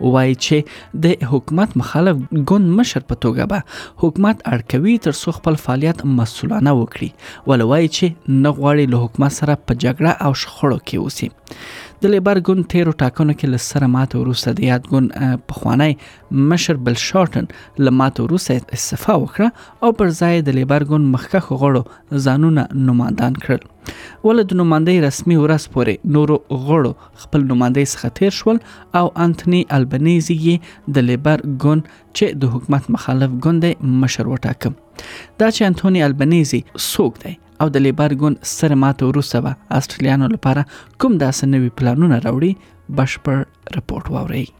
وایي چې د حکومت مخالف ګوند مشر په توګه به حکومت اړکوي تر څو خپل فعالیت مسولانه وکړي ول وایي چې نه غواړي له حکومت سره په جګړه او شخړو کې اوسي د لیبر ګوند تیرو ټاکنو کې له سره ماته وروسته د یاد ګوند پخوانی مشر بل شارټن له ماته وروسته استعفا وکړه او پر ځای د لیبر ګوند مخکښ غړو ځانونه نوماندان کړل ول د نوماندۍ رسمي ورځ پورې نورو غړو خپل نوماندۍ څخه تیر شول او انتنی البنیزی یې د لیبر ګوند چې د حکومت مخالف ګوند دی مشر وټاکه دا چې انتونی البنیزی څوک دی او د لیبر ګوند سره ماته وروسته به استرالیانو لپاره کوم داسې نوي پلانونه راوړي بشپړ رپورټ واورئ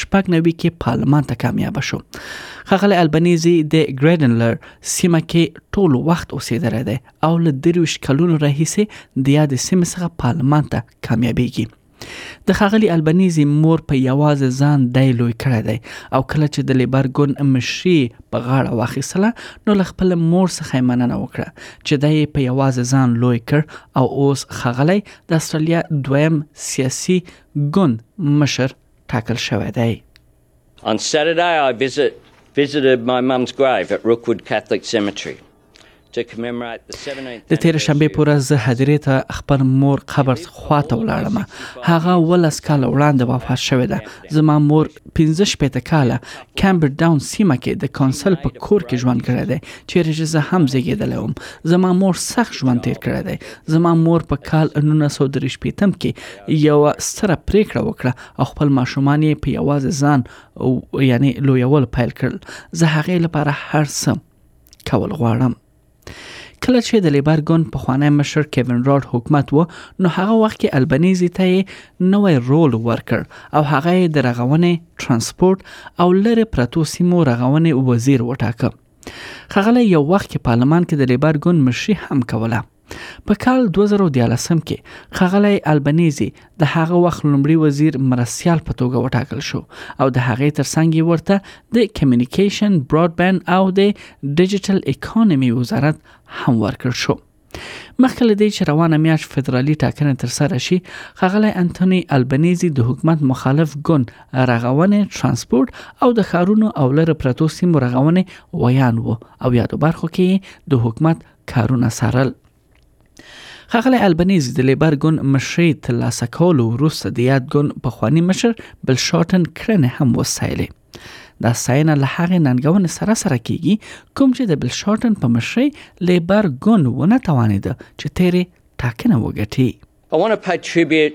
شپږ نوي کې پارلمان ته کامیاب شو خغلی البنيزي د ګریډنلر سیمه کې ټول وخت اوسېدلی دی او له درویش کلونو راهیسې د یاد سیمه څخه پارلمان ته کامیابېږي د خغلی البنيزي مور په یوازې ځان دی لوی کړی دی او کله چې د لیبر ګوند مشري په غاړه واخیستله نو له خپل مور څخه مننه وکړه چې دی په یوازې ځان لوی کړ او اوس خغلی د استرالیا دویم سیاسي ګوند مشر ټاکل شوی دی. On Saturday I visit, visited my mum's grave at Rookwood Catholic Cemetery. د تیر شنبه پر ورځ زه حاضرې ته خپل مور قبر خواته ولاړم هغه ولس کال وړاندې وفات شوې ده زما مور 15 پته کاله کمبر ډاون سیمه کې د کونسل په کور کې ژوند کړی دی چې زه هم زیږیدل وم زما مور سخت ژوند تیر کړی دی زما مور په کال 1913 کې یوه ستره پریکړه وکړه او خپل ماشومان یې په یوازې ځان یعنی لویول پیل کړل زه هغه لپاره هر څه کول غواړم کله چې د لیبر ګوند په خوانی مشر کیون راډ حکومت وو نو هغه وخت کې البنیزي ته نوې رول ورکړ او هغه د رغونې ترانسپورت او لری پرتو سیمو رغونې وزیر وټاکه خغله یو وخت کې پارلمان کې د لیبر ګوند مشري هم کوله په کال 2013 کې خغلی البنيزي د هغه وخت لومړي وزیر مرستيال په توګه وټاکل شو او د هغې ترڅنګ یې ورته د کمیونیکیشن، براډباند او د ډیجیټل اکانومي وزارت هم ورکړ شو. مخکې له دې چې روانه میاشت فدرالي ټاکنې ترسره شي ښاغلی انتوني البنیزي د حکومت مخالف ګوند رغونې ترانسپورت او د ښارونو او لره پرتو سیمو رغونې ویان وو او یادو برخو کې د حکومت کارونه څارل. ښاغلی البنیز د لیبر ګوند مشرۍ ترلاسه کولو وروسته د یاد ګوند پخوانی مشر بل شارټن کړنې هم وستایلې دا ستاینه له هغې ننګونې سره سره کیږي کوم چې د بل شارټن په مشرۍ لیبر ګوند ونه توانېده چې تیرې ټاکنه وګټي I want to pay tribute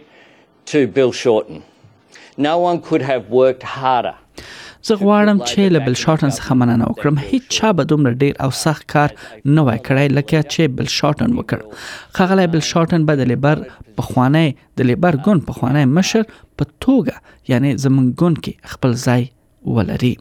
To Bill Shorten. No one could have worked harder. زه غواړم چې له بل شاټن څخه مننه وکړم هیڅ چا به دومره ډیر او سخت کار نه وای کړی لکه چې بل شاټن وکړ خغلی بل شاټن به د لیبر په خوانه د لیبر ګون په خوانه مشر په توګه یعنی زمونږ ګون کې خپل ځای ولري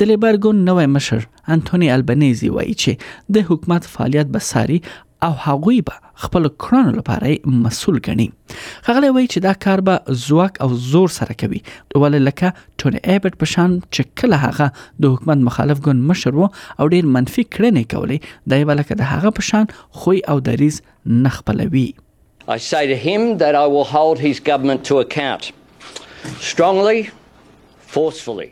د لیبر ګوند نوی مشر انټونی البنیزي وایي چې د حکومت فعالیت به ساري او هغوی به خپل کړنو لپاره مسول ګڼي خغلی وایي چې دا کار به ځواک او زور سره کوي ولې لکه ټونی ایبرت په شان چې کله هغه د حکومت مخالف ګوند مشر وو او ډیر منفي کړنې کولې دا یې لکه د هغه په شان خوې او دریز نه خپلوي I say to him that I will hold his government to account strongly, forcefully.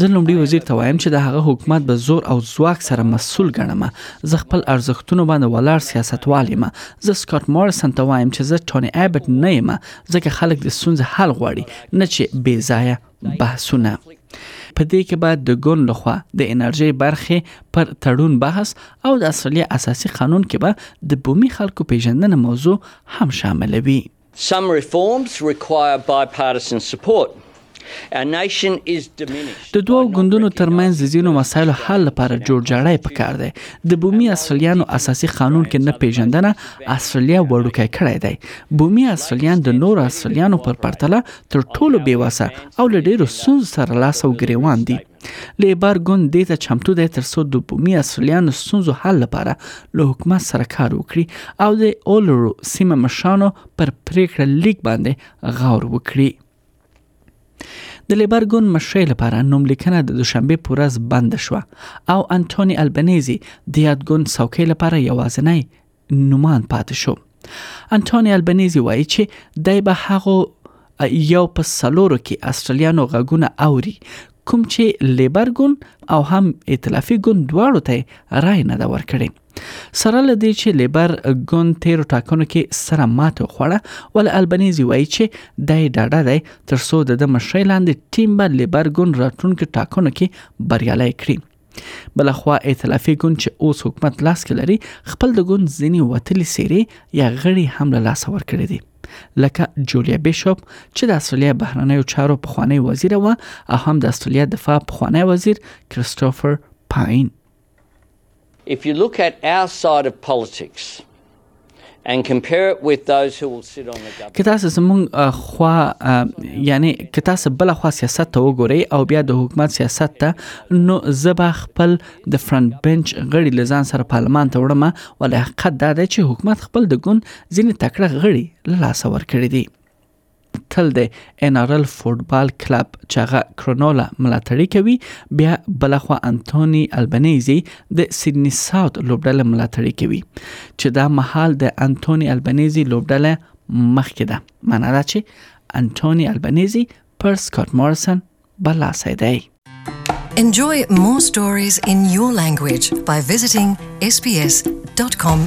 زه لومړي وزیر ته وایم چې د هغه حکومت به زور او ځواک سره مسول ګڼم زه خپل ارزښتونو باندې ولاړ سیاستوال یم زه سکاټ مارسن ته وایم چې زه ټونی ابټ نه یم ځکه خلک د سونځ حل غواړي نه چې بې ځایه بحثونه په دې کې به د ګوند لخوا د انرژۍ برخې پر تړون بحث او د استرالیا اساسي قانون کې به د بومي خلکو پیژندنه موضوع هم شامل وي Some reforms require bipartisan support. د دوو ګوندونو ترمنځ د ځینو مسایلو حل لپاره جوړ جاړی پکار دی د بومي استرالیانو اساسي قانون کې نه پیژندنه استرالیا وړوکی کړی دی بومي استرالیان د نور استرالیانو پر پرتله تر ټولو بیوسه او له ډیرو ستونزو سره لاس او ګریوان دي لیبر ګوند دې ته چمتو دی ترڅو د بومي اصلیانو ستونزو حل لپاره له حکومت سره کار وکړي او د اولرو سیمه مشرانو پر پریکړه لیک باندې غور وکړي د لیبر ګوند مشرۍ لپاره نوم لیکنه د دوشنبه پر ورځ بند شو او انټونی البنيزي د یاد ګوند څوکۍ لپاره یوازنی نومان پاتې شو انټونی البنیزي وایي چې دای به هغه یو په سلورو کې استرالیانو غږونه اوري کوم چې لیبر ګوند او هم ائتلافي ګوند دواړو ته رائے نه دا ورکړي سره لدی چې لیبر ګوند تیر ټاکنو کې سره ماته خوړه ول البنیزي وایي چې دای ډاډه دی ترڅو د مشرۍ لاندې ټیم به لیبر ګوند راتلونکو ټاکنو کې بریالي کړي بله خوا ایتلافي ګوند چې اوس حکومت لاس کې لري خپل د ګوند ځینې وتلي سیرې یا غړي هم له لاسه ورکړي دي لکه جولیا بیشوپ چې د استرالیا بهرنیو چارو پخوانی وزیر و او هم د استرالیا دفاع پخوانی وزیر کریستوفر پاین If you look at our side of politics, که تاسو زمونږ خوا یعنی که تاسو بل خوا سیاست ته وګورئ او بیا د حکومت سیاست ته نو زبا خپل د فرنٹ بنچ غړي لزان سره پارلمان ته وړم ولې حقیقت دا دی چې حکومت خپل د ګوند ځینې تکړه غړي له لاسه ورکړي دي تل د ان ار ال فوټبال کلب چې هغه کرونولا ملاتړي کوي بیا بلخوا انټوني البنيزي د سيدني ساوت لوبډله ملاتړي کوي چې دا مهال د انټوني البنيزي لوبډله مخکې ده معنی دا چې انټوني البنيزي پر سکاټ مورسن بلاسه دی Enjoy more stories in your language by visiting sbs.com.au.